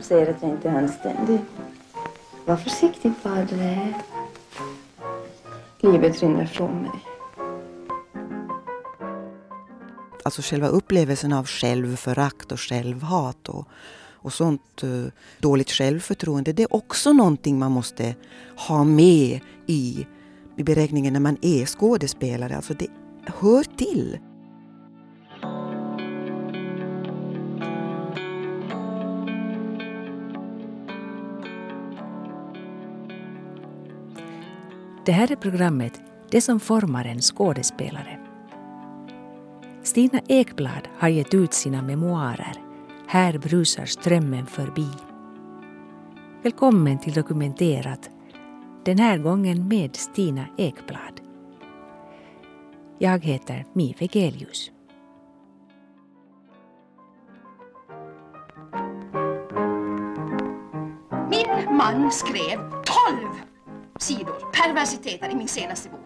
som säger att jag inte är anständig. Var försiktig, Padre. Livet rinner från mig. Alltså själva upplevelsen av självförakt och självhat och, och sånt eh, dåligt självförtroende, det är också någonting man måste ha med i, i beräkningen när man är skådespelare. Alltså det hör till. Det här är programmet Det som formar en skådespelare. Stina Ekblad har gett ut sina memoarer Här brusar strömmen förbi. Välkommen till Dokumenterat, den här gången med Stina Ekblad. Jag heter Mi Vegelius. Min man skrev 12 sidor perversiteter i min senaste bok.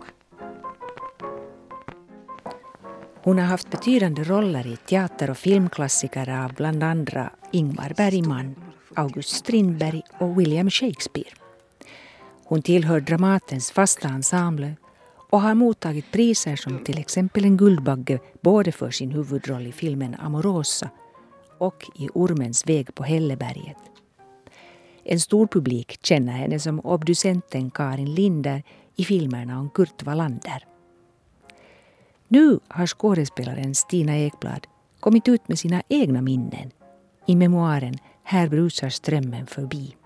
Hon har haft betydande roller i teater och filmklassiker av bland andra Ingmar Bergman, August Strindberg och William Shakespeare. Hon tillhör Dramatens fasta ensemble och har mottagit priser som till exempel en Guldbagge både för sin huvudroll i filmen Amorosa och i Ormens väg på Hälleberget. En stor publik känner henne som obducenten Karin Linder i filmerna om Kurt Wallander. Nu har skådespelaren Stina Ekblad kommit ut med sina egna minnen i memoaren Här brusar strömmen förbi.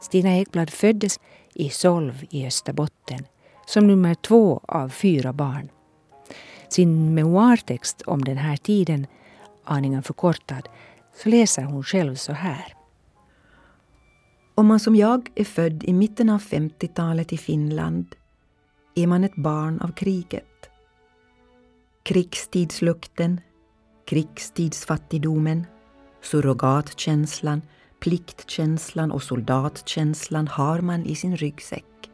Stina Ekblad föddes i Solv i Österbotten som nummer två av fyra barn. Sin memoartext om den här tiden, aningen förkortad, så läser hon själv så här. Om man som jag är född i mitten av 50-talet i Finland är man ett barn av kriget. Krigstidslukten, krigstidsfattigdomen, surrogatkänslan, pliktkänslan och soldatkänslan har man i sin ryggsäck.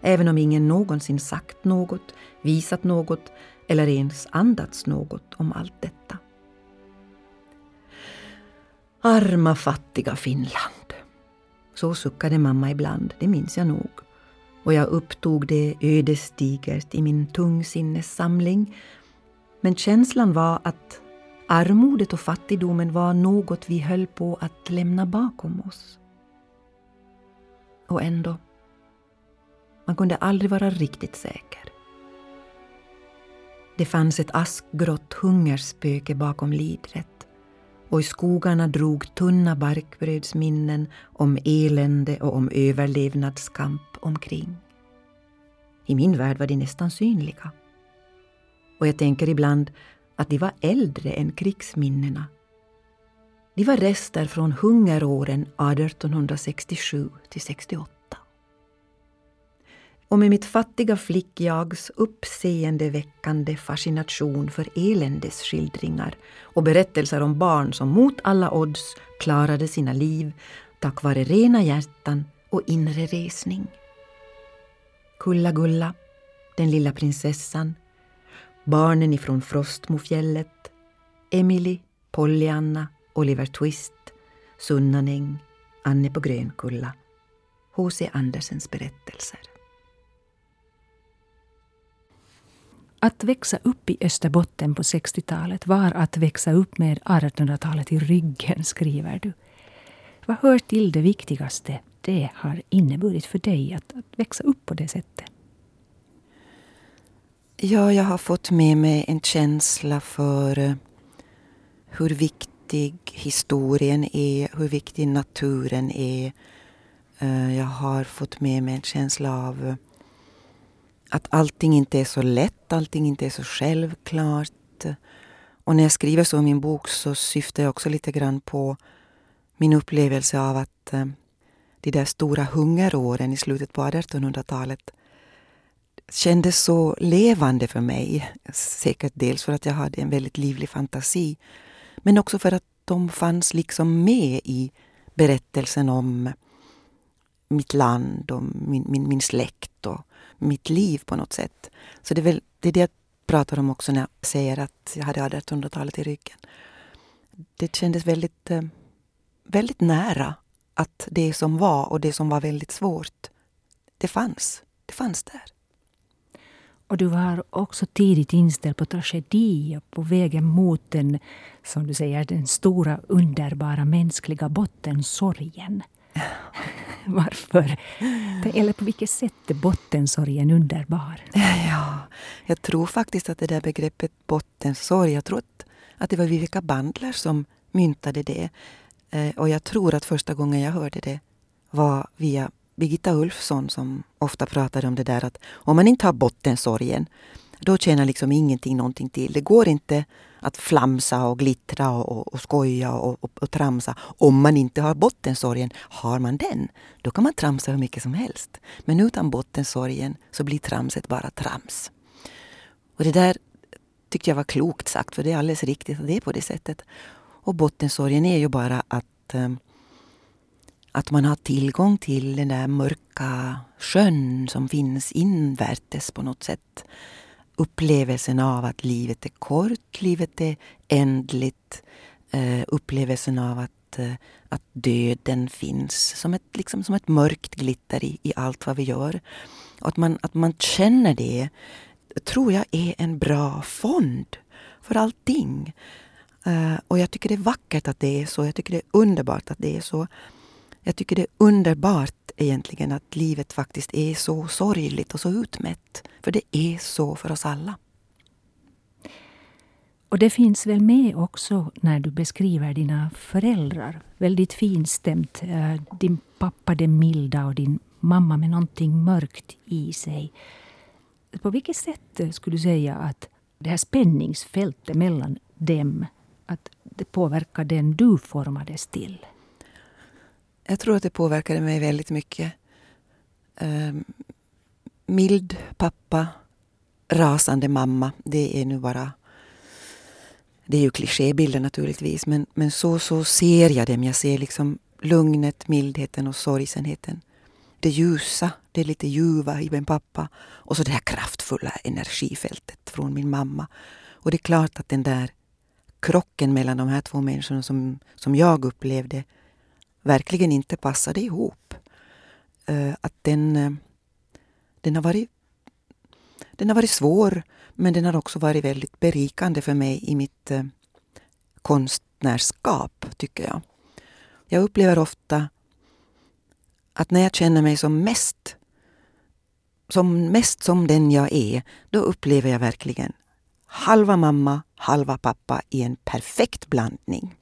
Även om ingen någonsin sagt något, visat något eller ens andats något om allt detta. Arma fattiga Finland. Så suckade mamma ibland, det minns jag nog. Och jag upptog det ödesdigert i min tungsinnessamling. Men känslan var att armodet och fattigdomen var något vi höll på att lämna bakom oss. Och ändå, man kunde aldrig vara riktigt säker. Det fanns ett askgrått hungerspöke bakom lidret och i skogarna drog tunna barkbrödsminnen om elände och om överlevnadskamp omkring. I min värld var de nästan synliga. Och jag tänker ibland att de var äldre än krigsminnena. De var rester från hungeråren 1867 till 68 och med mitt fattiga flickjags uppseendeväckande fascination för eländesskildringar och berättelser om barn som mot alla odds klarade sina liv tack vare rena hjärtan och inre resning. Kulla-Gulla, den lilla prinsessan, barnen ifrån Frostmofjället, Emily, Pollyanna, Oliver Twist, Sunnanäng, Anne på Grönkulla, H.C. Andersens berättelser. Att växa upp i Österbotten på 60-talet var att växa upp med 1800-talet i ryggen, skriver du. Vad hör till det viktigaste det har inneburit för dig att, att växa upp på det sättet? Ja, jag har fått med mig en känsla för eh, hur viktig historien är, hur viktig naturen är. Eh, jag har fått med mig en känsla av eh, att allting inte är så lätt, allting inte är så självklart. Och när jag skriver så i min bok så syftar jag också lite grann på min upplevelse av att eh, de där stora hungeråren i slutet på 1800-talet kändes så levande för mig. Säkert dels för att jag hade en väldigt livlig fantasi men också för att de fanns liksom med i berättelsen om mitt land och min, min, min släkt och mitt liv på något sätt. Så det är, väl, det är det jag pratar om också när jag säger att jag hade 1800-talet i ryggen. Det kändes väldigt eh, väldigt nära att det som var och det som var väldigt svårt, det fanns. Det fanns där. Och du var också tidigt inställd på tragedi och på vägen mot den, som du säger, den stora underbara mänskliga bottensorgen. Varför? Eller på vilket sätt är bottensorgen underbar? Ja, jag tror faktiskt att det där begreppet bottensorg, jag tror att, att det var Vivica Bandler som myntade det. Eh, och jag tror att första gången jag hörde det var via Birgitta Ulfsson som ofta pratade om det där att om man inte har bottensorgen då tjänar liksom ingenting någonting till. Det går inte att flamsa och glittra och, och, och skoja och, och, och, tramsa om man inte har bottensorgen. Har man den, då kan man tramsa hur mycket som helst. Men utan bottensorgen så blir tramset bara trams. Och det där tyckte jag var klokt sagt, för det är alldeles riktigt att det är på det sättet. Och bottensorgen är ju bara att eh, att man har tillgång till den där mörka sjön som finns invärtes på något sätt. Upplevelsen av att livet är kort, livet är ändligt. Uh, upplevelsen av att, uh, att döden finns som ett, liksom, som ett mörkt glitter i, i allt vad vi gör. Och att man, att man känner det tror jag är en bra fond för allting. Uh, och jag tycker det är vackert att det är så. Jag tycker det är underbart att det är så. Jag tycker det är underbart egentligen att livet faktiskt är så sorgligt och så utmätt. För det är så för oss alla. Och det finns väl med också när du beskriver dina föräldrar. Väldigt finstämt. Eh, din pappa den milda och din mamma med någonting mörkt i sig. På vilket sätt skulle du säga att det här spänningsfältet mellan dem att det påverkar den du formades till? Jag tror att det påverkade mig väldigt mycket. Um, mild pappa, rasande mamma. Det är nu bara... Det är ju klichébilder naturligtvis, men, men så, så ser jag dem. Jag ser liksom lugnet, mildheten och sorgsenheten. Det ljusa, det lite ljuva i min pappa och så det här kraftfulla energifältet från min mamma. Och det är klart att den där krocken mellan de här två människorna som, som jag upplevde verkligen inte passade ihop. Uh, att den, uh, den, har varit, den har varit svår men den har också varit väldigt berikande för mig i mitt uh, konstnärskap, tycker jag. Jag upplever ofta att när jag känner mig som mest som mest som den jag är, då upplever jag verkligen halva mamma, halva pappa i en perfekt blandning.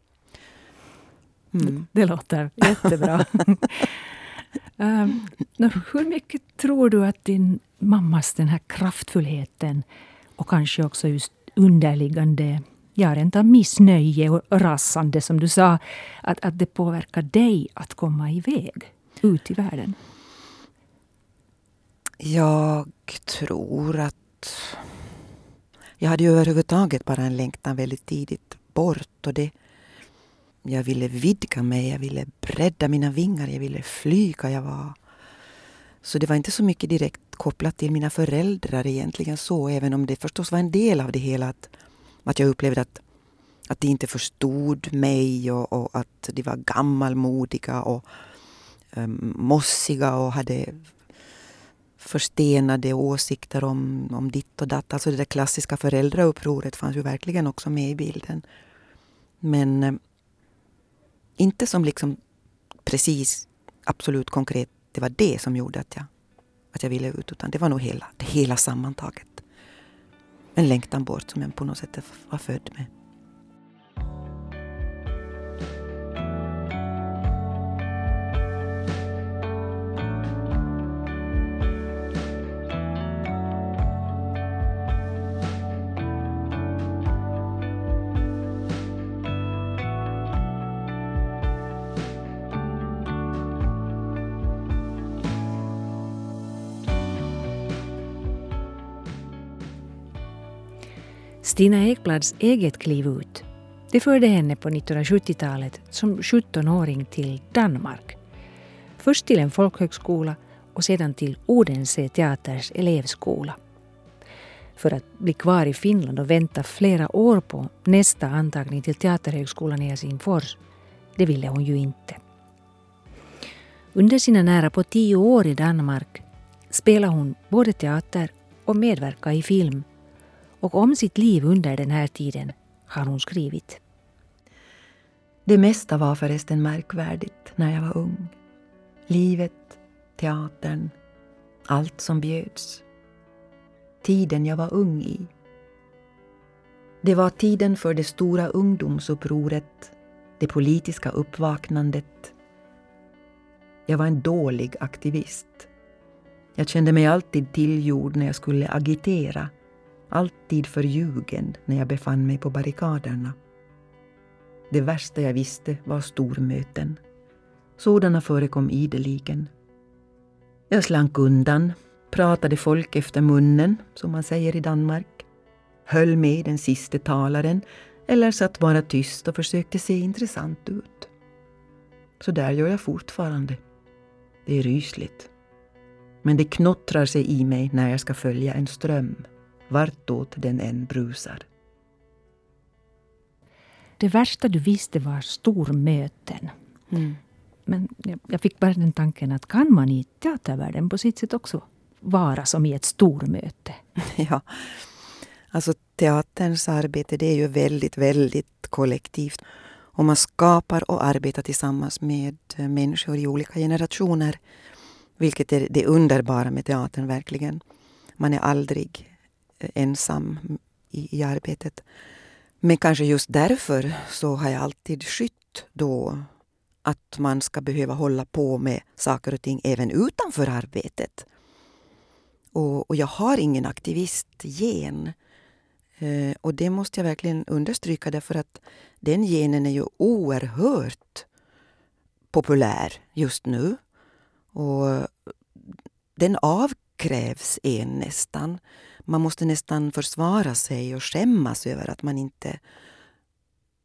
Mm. Det låter jättebra. um, hur mycket tror du att din mammas den här kraftfullheten och kanske också just underliggande ja, rent av missnöje och rasande som du sa, att, att det påverkar dig att komma iväg ut i världen? Jag tror att jag hade ju överhuvudtaget bara en längtan väldigt tidigt bort och det jag ville vidga mig, jag ville bredda mina vingar, jag ville flyga. Jag var... Så det var inte så mycket direkt kopplat till mina föräldrar egentligen så, även om det förstås var en del av det hela. Att, att jag upplevde att, att de inte förstod mig och, och att de var gammalmodiga och um, mossiga och hade förstenade åsikter om, om ditt och datt. Alltså det där klassiska föräldraupproret fanns ju verkligen också med i bilden. Men ehm, inte som liksom precis absolut konkret, det var det som gjorde att jag, att jag ville ut, utan det var nog hela, det hela sammantaget. En längtan bort som jag på något sätt var född med. Stina Ekblads eget kliv ut det förde henne på 1970-talet som 17-åring till Danmark. Först till en folkhögskola och sedan till Odense teaters elevskola. För att bli kvar i Finland och vänta flera år på nästa antagning till Teaterhögskolan i Helsingfors det ville hon ju inte. Under sina nära på tio år i Danmark spelade hon både teater och medverkade i film. Och om sitt liv under den här tiden har hon skrivit. Det mesta var förresten märkvärdigt när jag var ung. Livet, teatern, allt som bjöds. Tiden jag var ung i. Det var tiden för det stora ungdomsupproret, det politiska uppvaknandet. Jag var en dålig aktivist. Jag kände mig alltid tillgjord när jag skulle agitera, alltid förljugen när jag befann mig på barrikaderna. Det värsta jag visste var stormöten. Sådana förekom ideligen. Jag slank undan, pratade folk efter munnen, som man säger i Danmark, höll med den siste talaren eller satt bara tyst och försökte se intressant ut. Så där gör jag fortfarande. Det är rysligt. Men det knottrar sig i mig när jag ska följa en ström, vartåt den än brusar. Det värsta du visste var stormöten. Mm. Men jag fick bara den tanken att kan man i teatervärlden på sitt sätt också vara som i ett stormöte? Ja, alltså teaterns arbete det är ju väldigt, väldigt kollektivt. Och man skapar och arbetar tillsammans med människor i olika generationer. Vilket är det underbara med teatern verkligen. Man är aldrig ensam i, i arbetet. Men kanske just därför så har jag alltid skytt då att man ska behöva hålla på med saker och ting även utanför arbetet. Och, och jag har ingen aktivistgen. Eh, och det måste jag verkligen understryka därför att den genen är ju oerhört populär just nu. Och den avkrävs en nästan. Man måste nästan försvara sig och skämmas över att man inte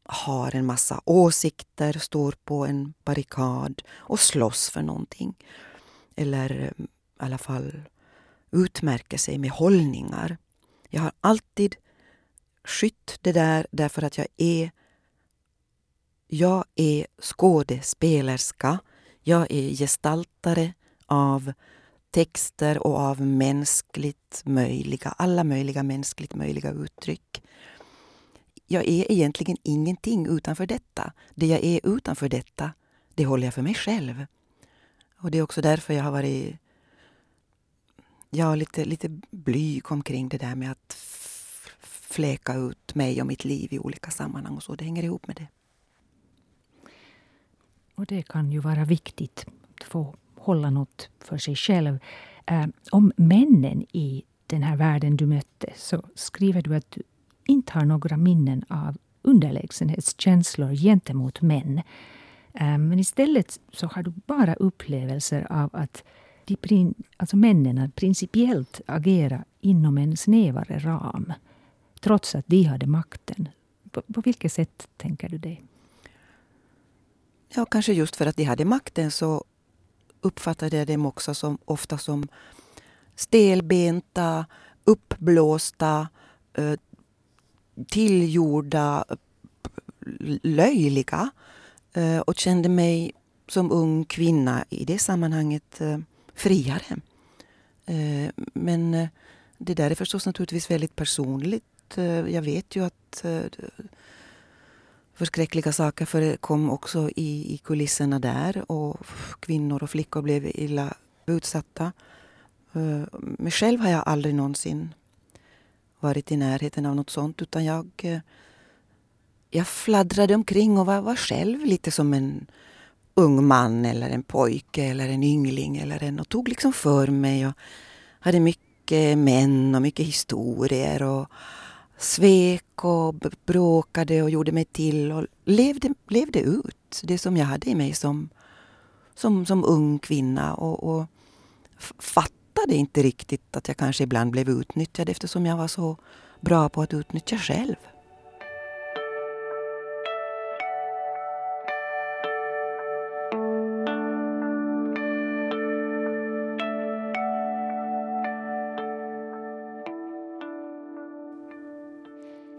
har en massa åsikter, står på en barrikad och slåss för någonting. Eller eh, i alla fall utmärker sig med hållningar. Jag har alltid skytt det där därför att jag är jag är skådespelerska. Jag är gestaltare av texter och av mänskligt möjliga, alla möjliga mänskligt möjliga uttryck. Jag är egentligen ingenting utanför detta. Det jag är utanför detta, det håller jag för mig själv. Och det är också därför jag har varit ja, lite, lite blyg omkring det där med att fläka ut mig och mitt liv i olika sammanhang och så. Det hänger ihop med det. Och det kan ju vara viktigt att få hålla något för sig själv. Eh, om männen i den här världen du mötte så skriver du att du inte har några minnen av underlägsenhetskänslor gentemot män. Eh, men istället så har du bara upplevelser av att de, alltså männen principiellt agera inom en snävare ram trots att de hade makten. På, på vilket sätt tänker du det? Ja, kanske just för att de hade makten så uppfattade jag dem också som, ofta som stelbenta, uppblåsta, eh, tillgjorda, löjliga eh, och kände mig som ung kvinna i det sammanhanget eh, friare. Men det där är förstås naturligtvis väldigt personligt. Jag vet ju att förskräckliga saker förekom också i, i kulisserna där och kvinnor och flickor blev illa utsatta. Eh, men själv har jag aldrig någonsin varit i närheten av något sånt utan jag, eh, jag fladdrade omkring och var, var själv lite som en ung man eller en pojke eller en yngling eller en och tog liksom för mig och hade mycket män och mycket historier och svek och bråkade och gjorde mig till och levde, levde ut det som jag hade i mig som, som, som ung kvinna och, och fattade inte riktigt att jag kanske ibland blev utnyttjad eftersom jag var så bra på att utnyttja själv.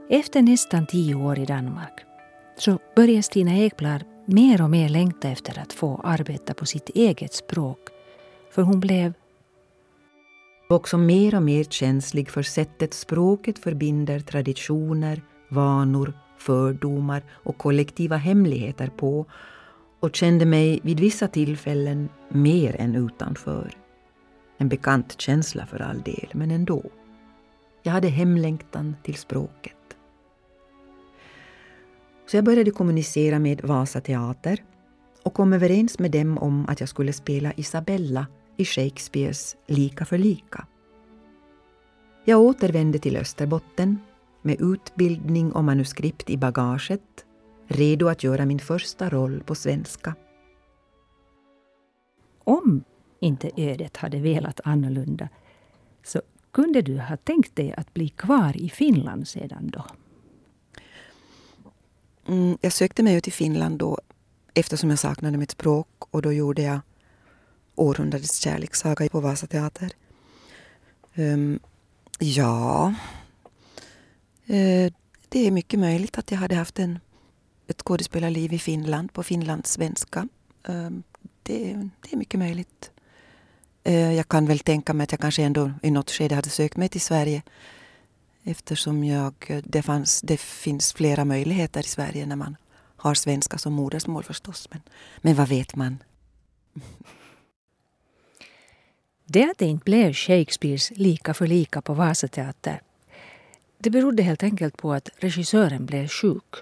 Efter nästan tio år i Danmark så börjar Stina Ekblad mer och mer längta efter att få arbeta på sitt eget språk. För hon blev också mer och mer känslig för sättet språket förbinder traditioner, vanor, fördomar och kollektiva hemligheter på och kände mig vid vissa tillfällen mer än utanför. En bekant känsla för all del, men ändå. Jag hade hemlängtan till språket. Så jag började kommunicera med Vasa Teater och kom överens med dem om att jag skulle spela Isabella i Shakespeares Lika för lika. Jag återvände till Österbotten med utbildning och manuskript i bagaget, redo att göra min första roll på svenska. Om inte ödet hade velat annorlunda så kunde du ha tänkt dig att bli kvar i Finland sedan då? Mm, jag sökte mig ut i Finland då eftersom jag saknade mitt språk och då gjorde jag århundradets kärlekssaga på Vasa Teater. Um, ja, uh, det är mycket möjligt att jag hade haft en, ett skådespelarliv i Finland på finlandssvenska. Um, det, det är mycket möjligt. Uh, jag kan väl tänka mig att jag kanske ändå i något skede hade sökt mig till Sverige eftersom jag, det, fanns, det finns flera möjligheter i Sverige när man har svenska som modersmål förstås. Men, men vad vet man? Det att det inte blev Shakespeares Lika för lika på Vasateater det berodde helt enkelt på att regissören blev sjuk.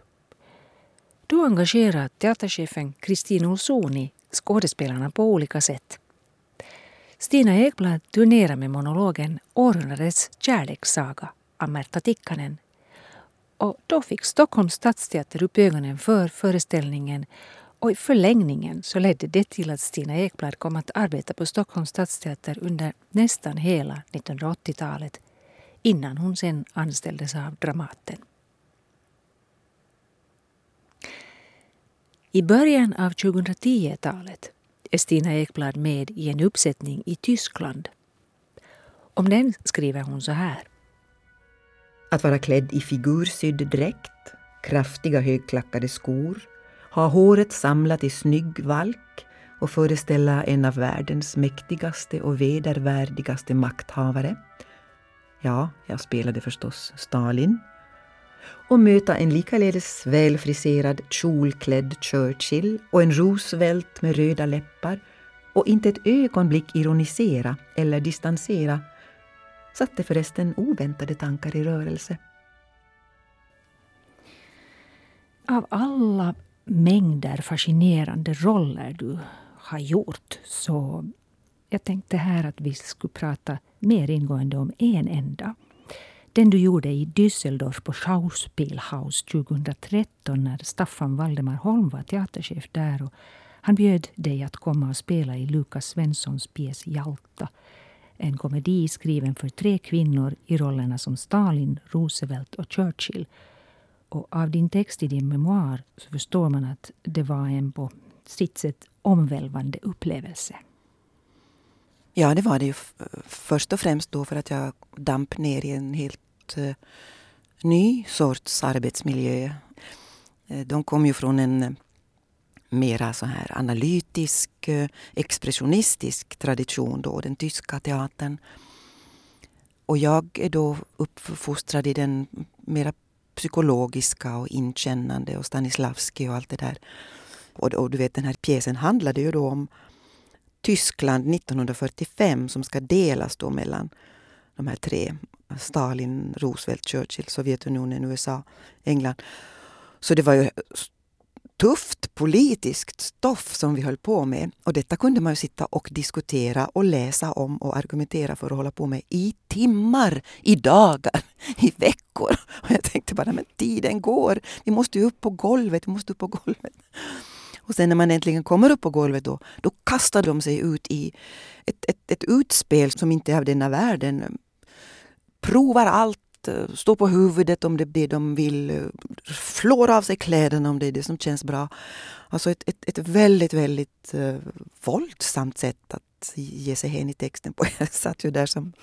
Då engagerade teaterchefen Kristin Olsoni skådespelarna på olika sätt. Stina Ekblad turnerade med monologen Århundradets kärlekssaga av Märta Tikkanen. Och då fick Stockholms stadsteater upp ögonen för föreställningen och i förlängningen så ledde det till att Stina Ekblad kom att arbeta på Stockholms stadsteater under nästan hela 1980-talet innan hon sen anställdes av Dramaten. I början av 2010-talet är Stina Ekblad med i en uppsättning i Tyskland. Om den skriver hon så här. Att vara klädd i figursydd dräkt, kraftiga högklackade skor, ha håret samlat i snygg valk och föreställa en av världens mäktigaste och vedervärdigaste makthavare. Ja, jag spelade förstås Stalin. Och möta en likaledes välfriserad kjolklädd Churchill och en Roosevelt med röda läppar och inte ett ögonblick ironisera eller distansera satte förresten oväntade tankar i rörelse. Av alla mängder fascinerande roller du har gjort så jag tänkte här att vi skulle prata mer ingående om en enda. Den du gjorde i Düsseldorf på Schauspielhaus 2013 när Staffan Valdemar Holm var teaterchef där. Och han bjöd dig att komma och spela i Lukas Svenssons pjäs Jalta en komedi skriven för tre kvinnor i rollerna som Stalin, Roosevelt och Churchill. Och av din text i din memoar så förstår man att det var en på sitt sätt omvälvande upplevelse. Ja, det var det ju först och främst då för att jag damp ner i en helt uh, ny sorts arbetsmiljö. Eh, de kom ju från en mera så här analytisk, eh, expressionistisk tradition då, den tyska teatern. Och jag är då uppfostrad i den mera psykologiska och inkännande och Stanislavski och allt det där. Och, och, du vet den här pjäsen handlade ju då om Tyskland 1945 som ska delas då mellan de här tre. Stalin, Roosevelt, Churchill, Sovjetunionen, USA, England. Så det var ju tufft politiskt stoff som vi höll på med. Och detta kunde man ju sitta och diskutera och läsa om och argumentera för och hålla på med i timmar, i dagar, i veckor. Och jag tänkte bara, men tiden går. Vi måste ju upp på golvet, vi måste upp på golvet. Och sen när man äntligen kommer upp på golvet då, då kastar de sig ut i ett, ett, ett utspel som inte är av denna världen. Provar allt Eh, stå på huvudet om det är det de vill, eh, flår av sig kläderna om det är det som känns bra. Alltså ett, ett, ett väldigt, väldigt uh, våldsamt sätt att ge sig hän i texten på. Jag satt ju där som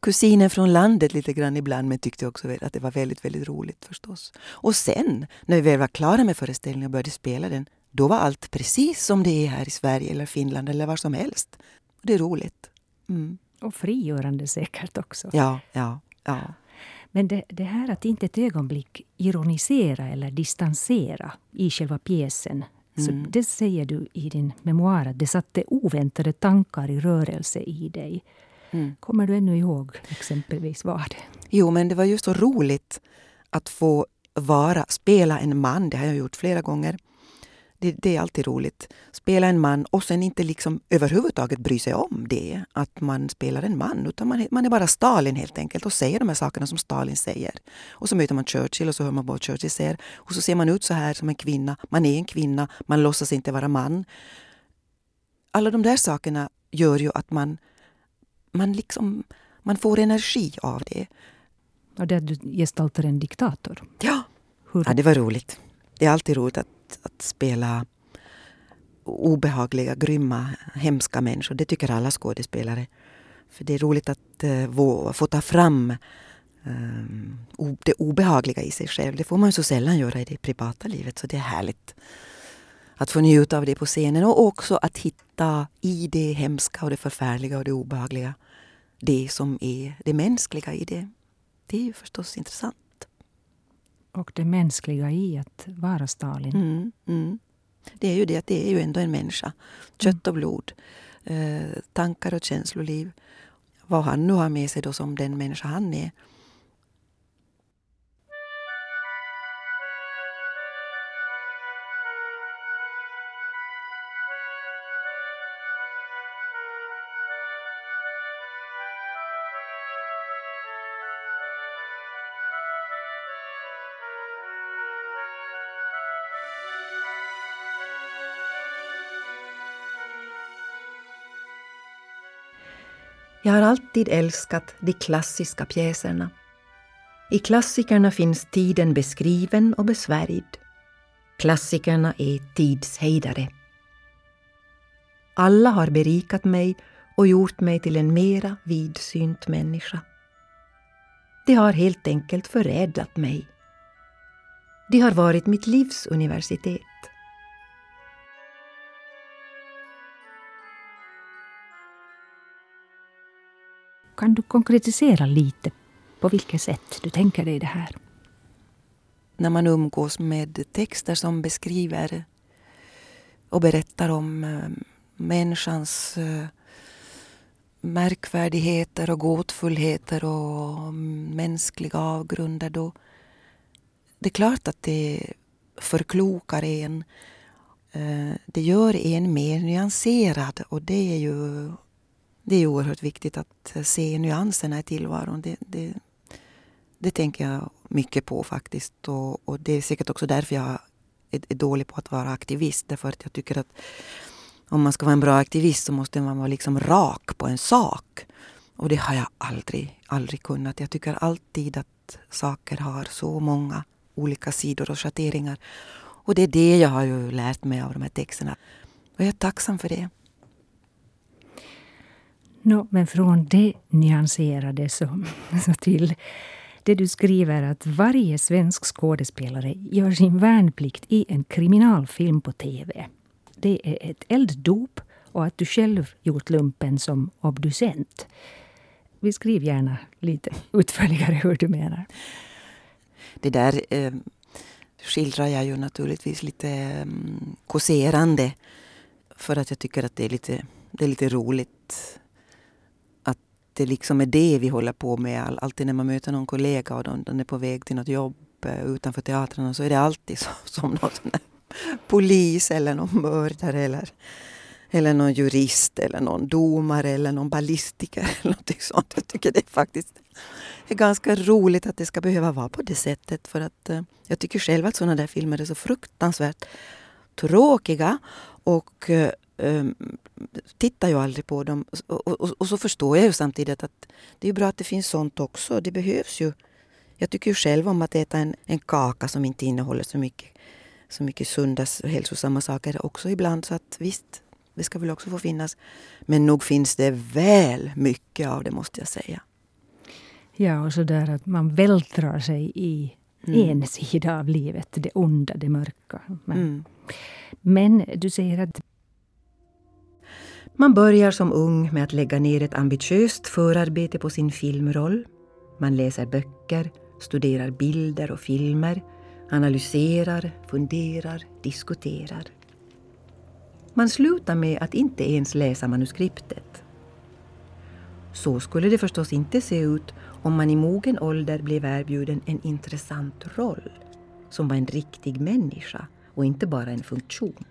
kusinen från landet lite grann ibland men tyckte också att det var väldigt, väldigt roligt förstås. Och sen när vi väl var klara med föreställningen och började spela den då var allt precis som det är här i Sverige eller Finland eller var som helst. Det är roligt. Mm. Och frigörande säkert också. Ja, ja, ja. Men det, det, här att inte ett ögonblick ironisera eller distansera i själva pjäsen. Mm. Så det säger du i din memoar att det satte oväntade tankar i rörelse i dig. Mm. Kommer du ännu ihåg exempelvis vad? Jo, men det var just så roligt att få vara, spela en man. Det har jag gjort flera gånger. Det, det, är alltid roligt. Spela en man och sen inte liksom överhuvudtaget bry sig om det, att man spelar en man. Utan man, man är bara Stalin helt enkelt och säger de här sakerna som Stalin säger. Och så möter man Churchill och så hör man vad Churchill säger. Och så ser man ut så här som en kvinna. Man är en kvinna, man låtsas inte vara man. Alla de där sakerna gör ju att man, man, liksom, man får energi av det. Och det att du gestaltar en diktator? Ja, Hur? ja det var roligt. Det är alltid roligt att att, spela obehagliga, grymma, hemska människor. Det tycker alla skådespelare. För det är roligt att uh, få ta fram uh, det obehagliga i sig själv. Det får man så sällan göra i det privata livet. Så det är härligt att få njuta av det på scenen och också att hitta i det hemska och det förfärliga och det obehagliga det som är det mänskliga i det. Det är ju förstås intressant och det mänskliga i att vara Stalin. Mm, mm. Det är ju det att det är ju ändå en människa. Kött och blod. Eh, tankar och känsloliv. Vad han nu har med sig då som den människa han är. Jag har alltid älskat de klassiska pjäserna. I klassikerna finns tiden beskriven och besvärjd. Klassikerna är tidshejdare. Alla har berikat mig och gjort mig till en mera vidsynt människa. De har helt enkelt förädlat mig. De har varit mitt livs universitet. Kan du konkretisera lite på vilket sätt du tänker dig det här? När man umgås med texter som beskriver och berättar om eh, människans eh, märkvärdigheter och gåtfullheter och mänskliga avgrunder då det är klart att det förklokar en. Eh, det gör en mer nyanserad och det är ju det är oerhört viktigt att eh, se nyanserna i tillvaron. Det, det, det tänker jag mycket på faktiskt. Och, och, det är säkert också därför jag är, är, dålig på att vara aktivist. Därför att jag tycker att om man ska vara en bra aktivist så måste man vara liksom rak på en sak. Och det har jag aldrig, aldrig kunnat. Jag tycker alltid att saker har så många olika sidor och schatteringar. Och det är det jag har ju lärt mig av de här texterna. Och jag är tacksam för det. No, men från det nyanserade så, så till det du skriver att varje svensk skådespelare gör sin värnplikt i en kriminalfilm på TV. Det är ett elddop och att du själv gjort lumpen som obducent. Beskriv gärna lite utförligare hur du menar. Det där eh, skildrar jag ju naturligtvis lite mm, eh, kåserande. För att jag tycker att det är lite, det är lite roligt det liksom är det vi håller på med. Alltid när man möter någon kollega och de, de är på väg till något jobb eh, utanför teatern så är det alltid så, som någon polis eller någon mördare eller, eller någon jurist eller någon domare eller någon ballistiker eller något sånt. Jag tycker det är faktiskt är ganska roligt att det ska behöva vara på det sättet för att eh, jag tycker själv att sådana där filmer är så fruktansvärt tråkiga och eh, tittar ju aldrig på dem. Och, och, och, så förstår jag ju samtidigt att det är bra att det finns sånt också. Det behövs ju. Jag tycker ju själv om att äta en, en kaka som inte innehåller så mycket, så mycket sunda och hälsosamma saker också ibland. Så att visst, det ska väl också få finnas. Men nog finns det väl mycket av det måste jag säga. Ja, och så där att man vältrar sig i mm. en sida av livet. Det onda, det mörka. Men, mm. men du säger att man börjar som ung med att lägga ner ett ambitiöst förarbete på sin filmroll. Man läser böcker, studerar bilder och filmer, analyserar, funderar, diskuterar. Man slutar med att inte ens läsa manuskriptet. Så skulle det förstås inte se ut om man i mogen ålder blev erbjuden en intressant roll som var en riktig människa och inte bara en funktion.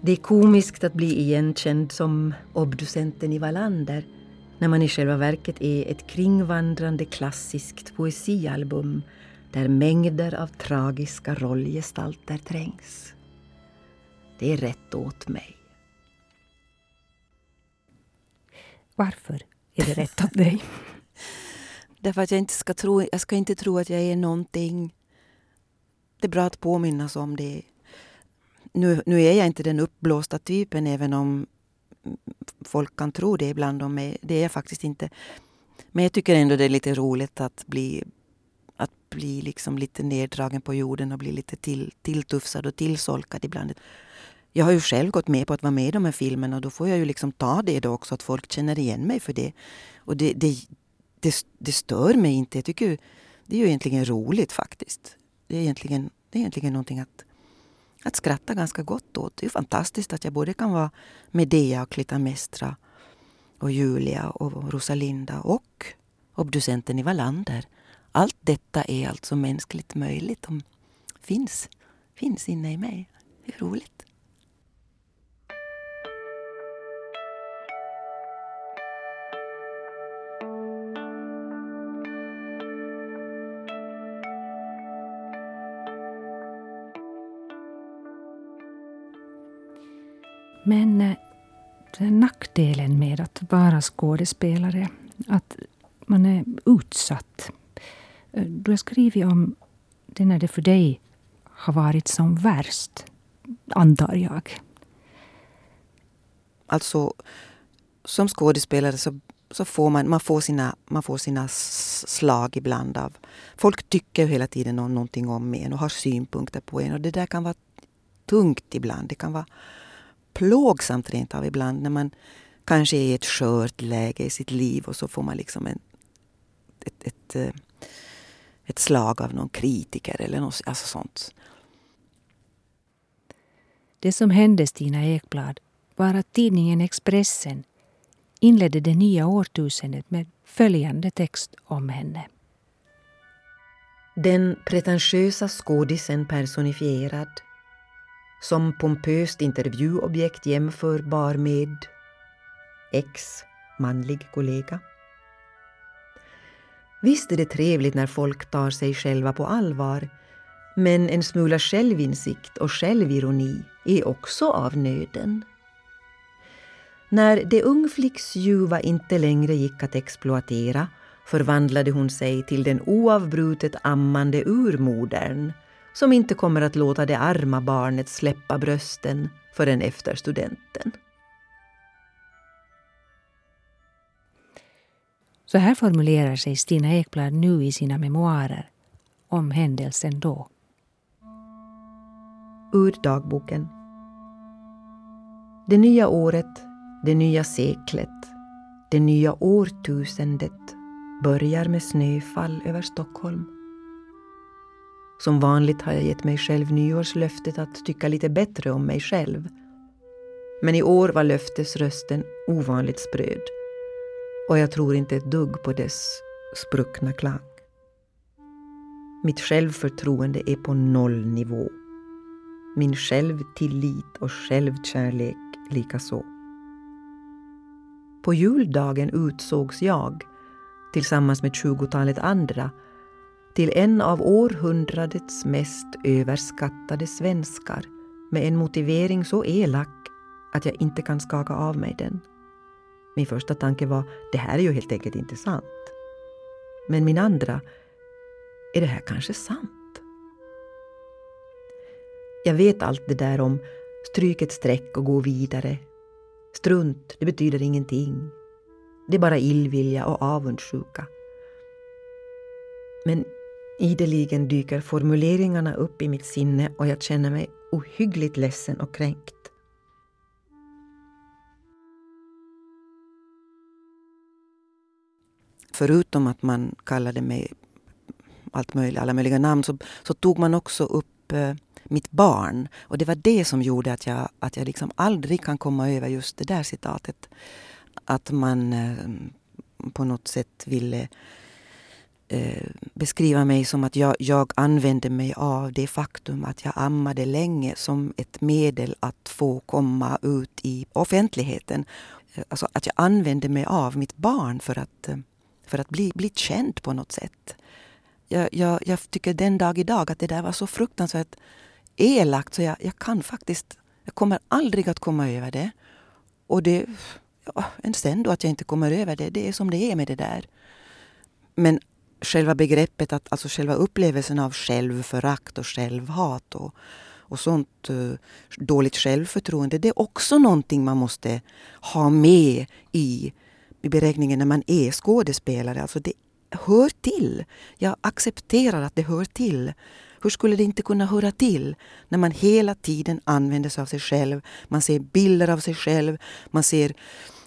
Det är komiskt att bli igenkänd som obducenten i Wallander när man i själva verket är ett kringvandrande klassiskt poesialbum där mängder av tragiska rollgestalter trängs. Det är rätt åt mig. Varför är det rätt åt dig? Därför att jag inte ska tro, jag ska inte tro att jag är någonting. Det är bra att påminnas om det. Nu, nu är jag inte den uppblåsta typen även om folk kan tro det ibland om mig. Det är jag faktiskt inte. Men jag tycker ändå det är lite roligt att bli, att bli liksom lite neddragen på jorden och bli lite till, tilltufsad och tillsolkad ibland. Jag har ju själv gått med på att vara med i de här filmerna och då får jag ju liksom ta det då också att folk känner igen mig för det. Och det, det, det, det stör mig inte. Jag tycker det är ju egentligen roligt faktiskt. Det är egentligen, det är egentligen någonting att, att skratta ganska gott åt. Det är fantastiskt att jag både kan vara Medea och Clytemnestra och Julia och Rosalinda och obducenten i Wallander. Allt detta är alltså mänskligt möjligt. De finns, finns inne i mig. Det är roligt. Men eh, nackdelen med att vara skådespelare, att man är utsatt. Eh, du har skrivit om det när det för dig har varit som värst, antar jag. Alltså, som skådespelare så, så får man, man, får sina, man får sina slag ibland av... Folk tycker hela tiden om någonting om en och har synpunkter på en och det där kan vara tungt ibland. Det kan vara plågsamt rent av ibland när man kanske är i ett skört läge i sitt liv och så får man liksom en, ett, ett, eh, ett slag av någon kritiker eller något alltså sånt. Det som hände Stina Ekblad var att tidningen Expressen inledde det nya årtusendet med följande text om henne. Den pretentiösa skådisen personifierad som pompöst intervjuobjekt jämförbar med ex manlig kollega. Visst är det trevligt när folk tar sig själva på allvar men en smula självinsikt och självironi är också av nöden. När det ungflicksljuva inte längre gick att exploatera förvandlade hon sig till den oavbrutet ammande urmodern som inte kommer att låta det arma barnet släppa brösten förrän efter studenten. Så här formulerar sig Stina Ekblad nu i sina memoarer om händelsen då. Ur dagboken. Det nya året, det nya seklet, det nya årtusendet börjar med snöfall över Stockholm. Som vanligt har jag gett mig själv nyårslöftet att tycka lite bättre om mig själv. Men i år var löftesrösten ovanligt spröd. Och jag tror inte ett dugg på dess spruckna klang. Mitt självförtroende är på noll nivå. Min självtillit och självkärlek likaså. På juldagen utsågs jag, tillsammans med tjugotalet andra, till en av århundradets mest överskattade svenskar med en motivering så elak att jag inte kan skaka av mig den. Min första tanke var, det här är ju helt enkelt inte sant. Men min andra, är det här kanske sant? Jag vet allt det där om stryk ett streck och gå vidare. Strunt, det betyder ingenting. Det är bara illvilja och avundsjuka. Men ideligen dyker formuleringarna upp i mitt sinne och jag känner mig ohyggligt ledsen och kränkt. Förutom att man kallade mig allt möjligt, alla möjliga namn så, så tog man också upp eh, mitt barn. Och det var det som gjorde att jag, att jag liksom aldrig kan komma över just det där citatet. Att man eh, på något sätt ville eh, beskriva mig som att jag, jag använde mig av det faktum att jag ammade länge som ett medel att få komma ut i offentligheten. Eh, alltså att jag använde mig av mitt barn för att, eh, för att bli, bli känd på något sätt. Jag, jag, jag tycker den dag idag att det där var så fruktansvärt elakt så jag, jag kan faktiskt, jag kommer aldrig att komma över det. Och det, ja, sen då att jag inte kommer över det, det är som det är med det där. Men själva begreppet, att, alltså själva upplevelsen av självförakt och självhat och, och sånt eh, dåligt självförtroende, det är också någonting man måste ha med i, i beräkningen när man är skådespelare. Alltså det hör till. Jag accepterar att det hör till. Hur skulle det inte kunna höra till när man hela tiden använder sig av sig själv? Man ser bilder av sig själv, man ser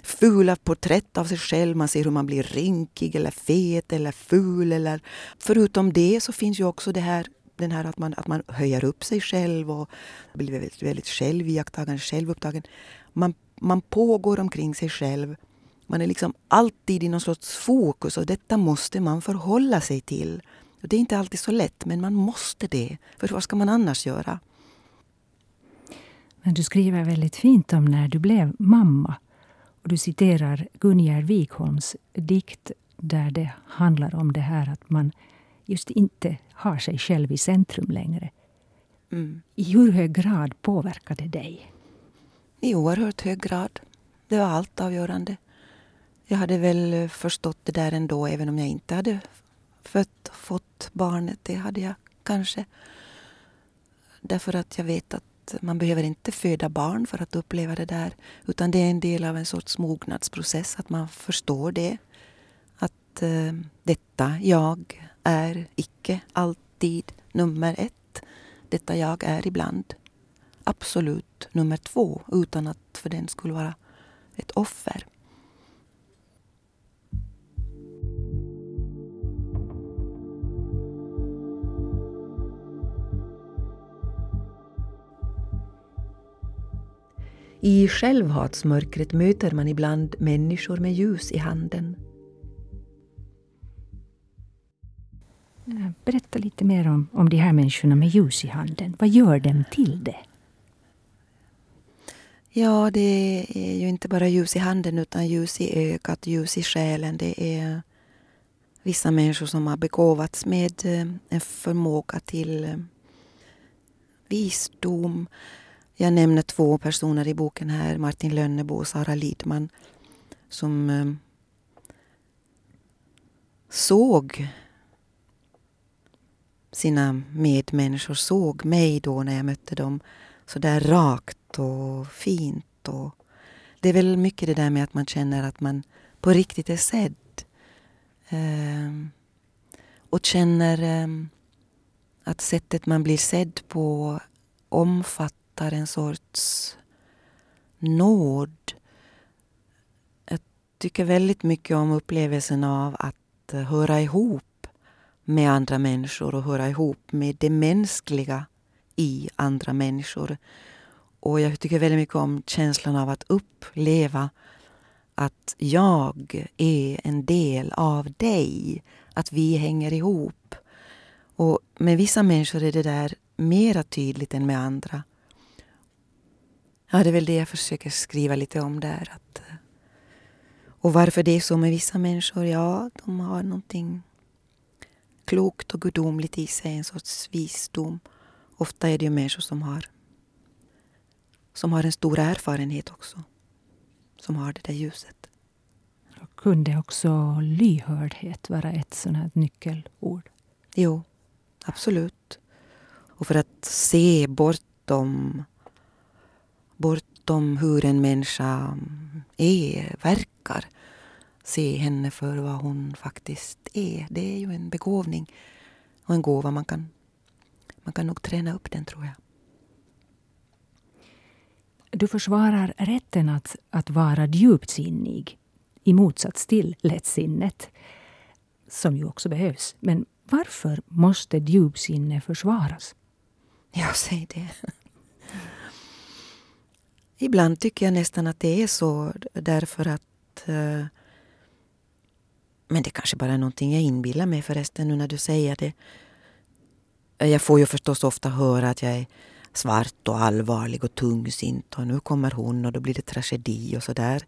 fula porträtt av sig själv, man ser hur man blir rynkig eller fet eller ful. Eller... Förutom det så finns ju också det här den här att man, att man höjer upp sig själv och blir väldigt, väldigt självjaktagen, självupptagen. Man, man pågår omkring sig själv. Man är liksom alltid i någon sorts fokus och detta måste man förhålla sig till. Och det är inte alltid så lätt, men man måste det. För vad ska man annars göra? Men du skriver väldigt fint om när du blev mamma. Och du citerar Gunjar Wikholms dikt där det handlar om det här att man just inte har sig själv i centrum längre. Mm. I hur hög grad påverkar det dig? I oerhört hög grad. Det var allt avgörande. Jag hade väl förstått det där ändå, även om jag inte hade fött fått barnet. Det hade jag kanske. Därför att jag vet att man behöver inte föda barn för att uppleva det där. Utan det är en del av en sorts mognadsprocess, att man förstår det. Att eh, detta jag är icke alltid nummer ett. Detta jag är ibland absolut nummer två utan att för den skulle vara ett offer. I självhatsmörkret möter man ibland människor med ljus i handen. Berätta lite mer om, om de här människorna med ljus i handen. Vad gör dem till det? Ja, det är ju inte bara ljus i handen utan ljus i ögat, ljus i själen. Det är vissa människor som har begåvats med eh, en förmåga till eh, visdom, jag nämner två personer i boken här, Martin Lönnebo och Sara Lidman, som eh, såg sina medmänniskor, såg mig då när jag mötte dem så där rakt och fint. Och det är väl mycket det där med att man känner att man på riktigt är sedd. Eh, och känner eh, att sättet man blir sedd på omfattar hittar en sorts nåd. Jag tycker väldigt mycket om upplevelsen av att eh, höra ihop med andra människor och höra ihop med det mänskliga i andra människor. Och jag tycker väldigt mycket om känslan av att uppleva att jag är en del av dig. Att vi hänger ihop. Och med vissa människor är det där mera tydligt än med andra. Ja, det är väl det jag försöker skriva lite om där. Att, eh, och varför det är så med vissa människor? Ja, de har någonting klokt och gudomligt i sig, en sorts visdom. Ofta är det ju människor som har, som har en stor erfarenhet också. Som har det där ljuset. kunde också lyhördhet vara ett sånt här nyckelord? Jo, absolut. Och för att se bortom bortom hur en människa är, verkar. se henne för vad hon faktiskt är. Det är ju en begåvning och en gåva. Man kan, man kan nog träna upp den tror jag. Du försvarar rätten att, att vara djupsinnig i motsats till lättsinnet, som ju också behövs. Men varför måste djupsinne försvaras? Ja, säg det. Ibland tycker jag nästan att det är så därför att uh, men det kanske bara är någonting jag inbillar mig förresten nu när du säger det. Eh, jag får ju förstås ofta höra att jag är svart och allvarlig och tungsint och nu kommer hon och då blir det tragedi och sådär.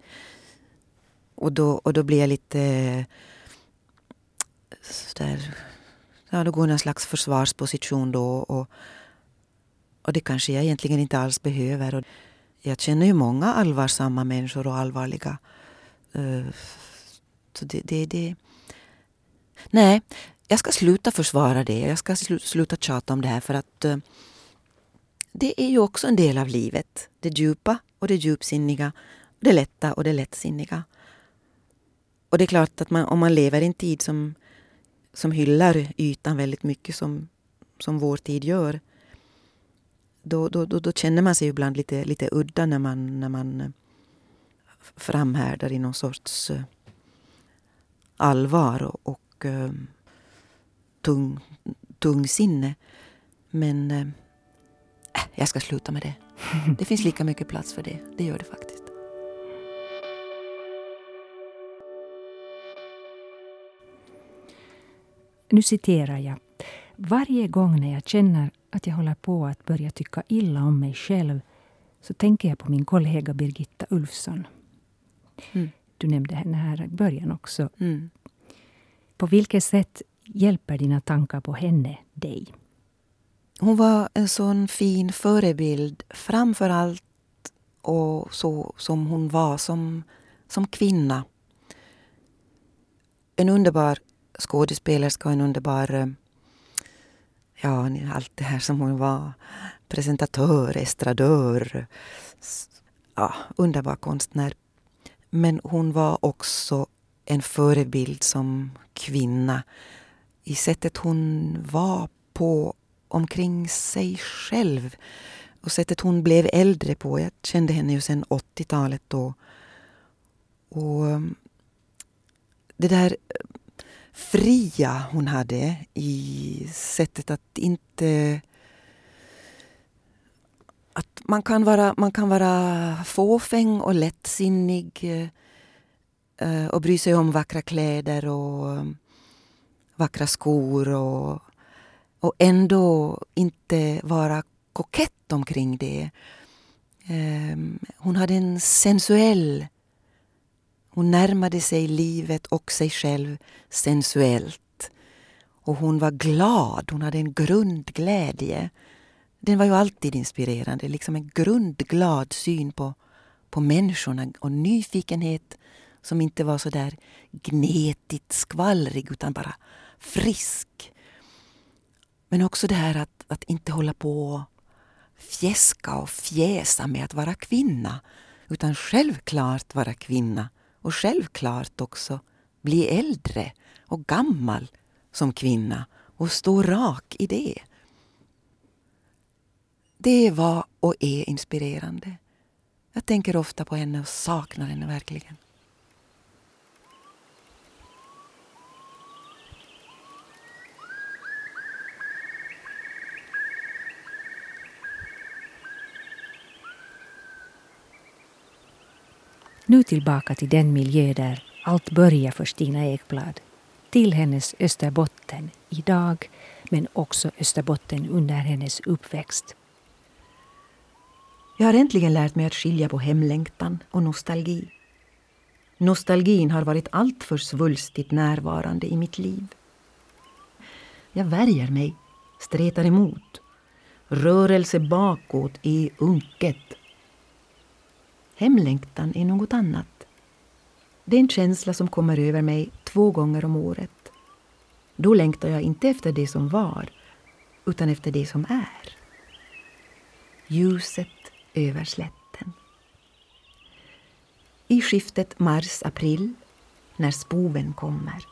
Och då, och då blir jag lite eh, sådär, ja då går jag en slags försvarsposition då och, och det kanske jag egentligen inte alls behöver. Och jag känner ju många allvarsamma människor och allvarliga. Uh, så det, det, det, Nej, jag ska sluta försvara det. Jag ska sluta tjata om det här för att uh, det är ju också en del av livet. Det djupa och det djupsinniga. Det lätta och det lättsinniga. Och det är klart att man, om man lever i en tid som, som hyllar ytan väldigt mycket som, som vår tid gör då, då, då, då känner man sig ibland lite, lite udda när man, när man eh, framhärdar i någon sorts uh, allvar och, och uh, tung, tung sinne. Men uh, jag ska sluta med det. Det finns lika mycket plats för det. Det gör det faktiskt. Nu citerar jag. Varje gång när jag känner att jag håller på att börja tycka illa om mig själv så tänker jag på min kollega Birgitta Ulfsson. Mm. Du nämnde henne här i början också. Mm. På vilket sätt hjälper dina tankar på henne dig? Hon var en sån fin förebild framför allt och så som hon var som, som kvinna. En underbar skådespelerska och en underbar eh, ja, allt det här som hon var. Presentatör, estradör. Ja, underbar konstnär. Men hon var också en förebild som kvinna i sättet hon var på omkring sig själv och sättet hon blev äldre på. Jag kände henne ju sedan 80-talet då. Och mm, det där fria hon hade i sättet att inte... Att man kan vara, man kan vara fåfäng och lättsinnig eh, och bry sig om vackra kläder och eh, vackra skor och, och ändå inte vara kokett omkring det. Ehm, hon hade en sensuell hon närmade sig livet och sig själv sensuellt. Och hon var glad, hon hade en grundglädje. Den var ju alltid inspirerande, liksom en grundglad syn på, på människorna och nyfikenhet som inte var så där gnetigt skvallrig utan bara frisk. Men också det här att, att inte hålla på och fjäska och fjäsa med att vara kvinna utan självklart vara kvinna och självklart också bli äldre och gammal som kvinna och stå rak i det. Det var och är inspirerande. Jag tänker ofta på henne och saknar henne verkligen. Nu tillbaka till den miljö där allt börjar för Stina Ekblad. Till hennes Österbotten idag, men också Österbotten under hennes uppväxt. Jag har äntligen lärt mig att skilja på hemlängtan och nostalgi. Nostalgin har varit alltför svulstigt närvarande i mitt liv. Jag värjer mig, stretar emot. Rörelse bakåt är unket Hemlängtan är något annat. Det är en känsla som kommer över mig två gånger om året. Då längtar jag inte efter det som var, utan efter det som är. Ljuset över slätten. I skiftet mars-april när spoven kommer.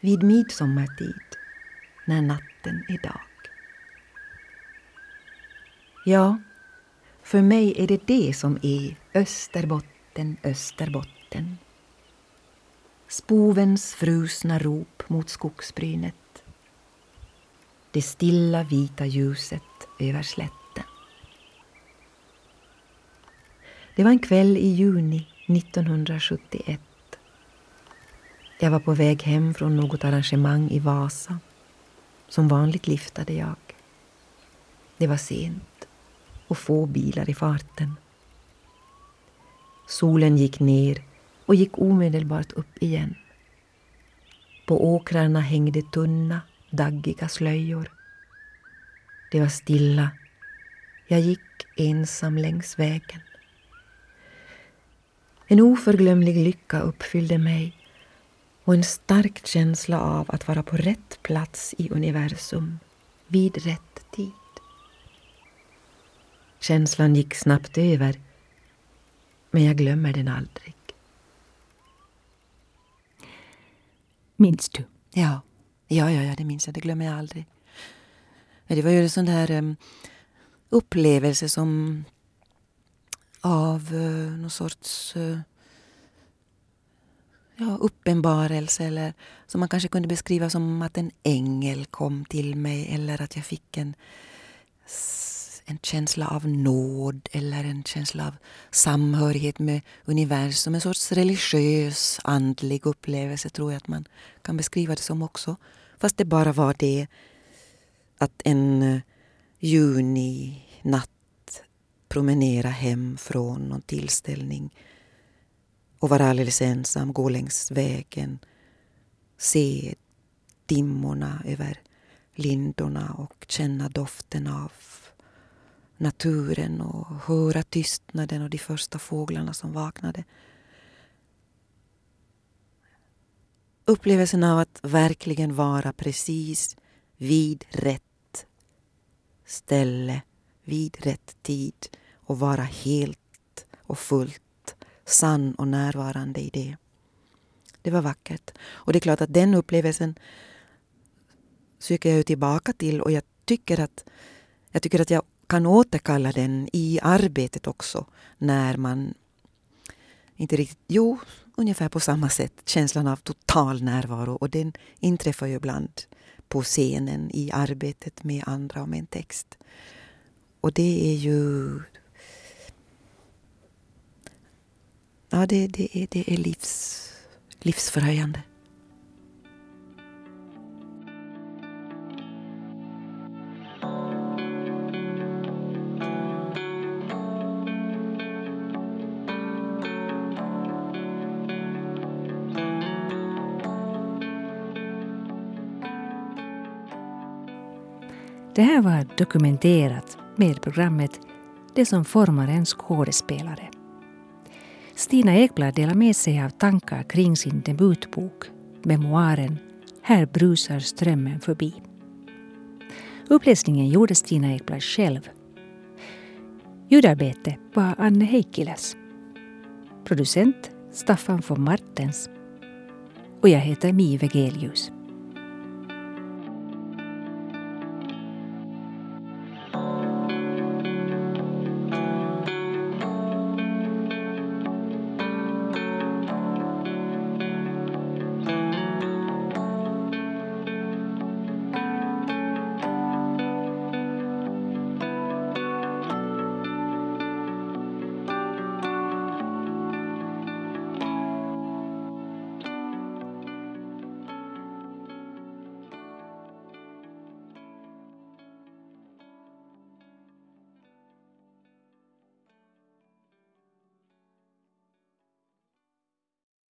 Vid midsommartid, när natten är dag. Ja, för mig är det det som är Österbotten, Österbotten. Spovens frusna rop mot skogsbrynet. Det stilla vita ljuset över slätten. Det var en kväll i juni 1971. Jag var på väg hem från något arrangemang i Vasa. Som vanligt liftade jag. Det var sent och få bilar i farten. Solen gick ner och gick omedelbart upp igen. På åkrarna hängde tunna, daggiga slöjor. Det var stilla. Jag gick ensam längs vägen. En oförglömlig lycka uppfyllde mig och en stark känsla av att vara på rätt plats i universum vid rätt tid. Känslan gick snabbt över, men jag glömmer den aldrig. Minns du? Ja, ja, ja, ja det minns jag. Det glömmer jag aldrig. Det var ju en sån där um, upplevelse som av uh, någon sorts uh, ja, uppenbarelse eller som man kanske kunde beskriva som att en ängel kom till mig eller att jag fick en, en känsla av nåd eller en känsla av samhörighet med universum. En sorts religiös, andlig upplevelse tror jag att man kan beskriva det som också. Fast det bara var det att en eh, juninatt promenera hem från någon tillställning och vara alldeles ensam, gå längs vägen, se dimmorna över lindorna och känna doften av naturen och höra tystnaden och de första fåglarna som vaknade. Upplevelsen av att verkligen vara precis vid rätt ställe, vid rätt tid och vara helt och fullt sann och närvarande i det. Det var vackert. Och det är klart att den upplevelsen söker jag tillbaka till och jag tycker att jag tycker att jag kan återkalla den i arbetet också när man inte riktigt, jo, ungefär på samma sätt, känslan av total närvaro och den inträffar ju ibland på scenen i arbetet med andra och med en text. Och det är ju ja, det, det, är, det är livs, livsförhöjande. Det här var dokumenterat med programmet Det som formar en skådespelare. Stina Ekblad delar med sig av tankar kring sin debutbok, memoaren Här brusar strömmen förbi. Uppläsningen gjorde Stina Ekblad själv. Ljudarbete var Anne Heikkiläs. Producent Staffan von Martens. Och jag heter Mi Vegelius.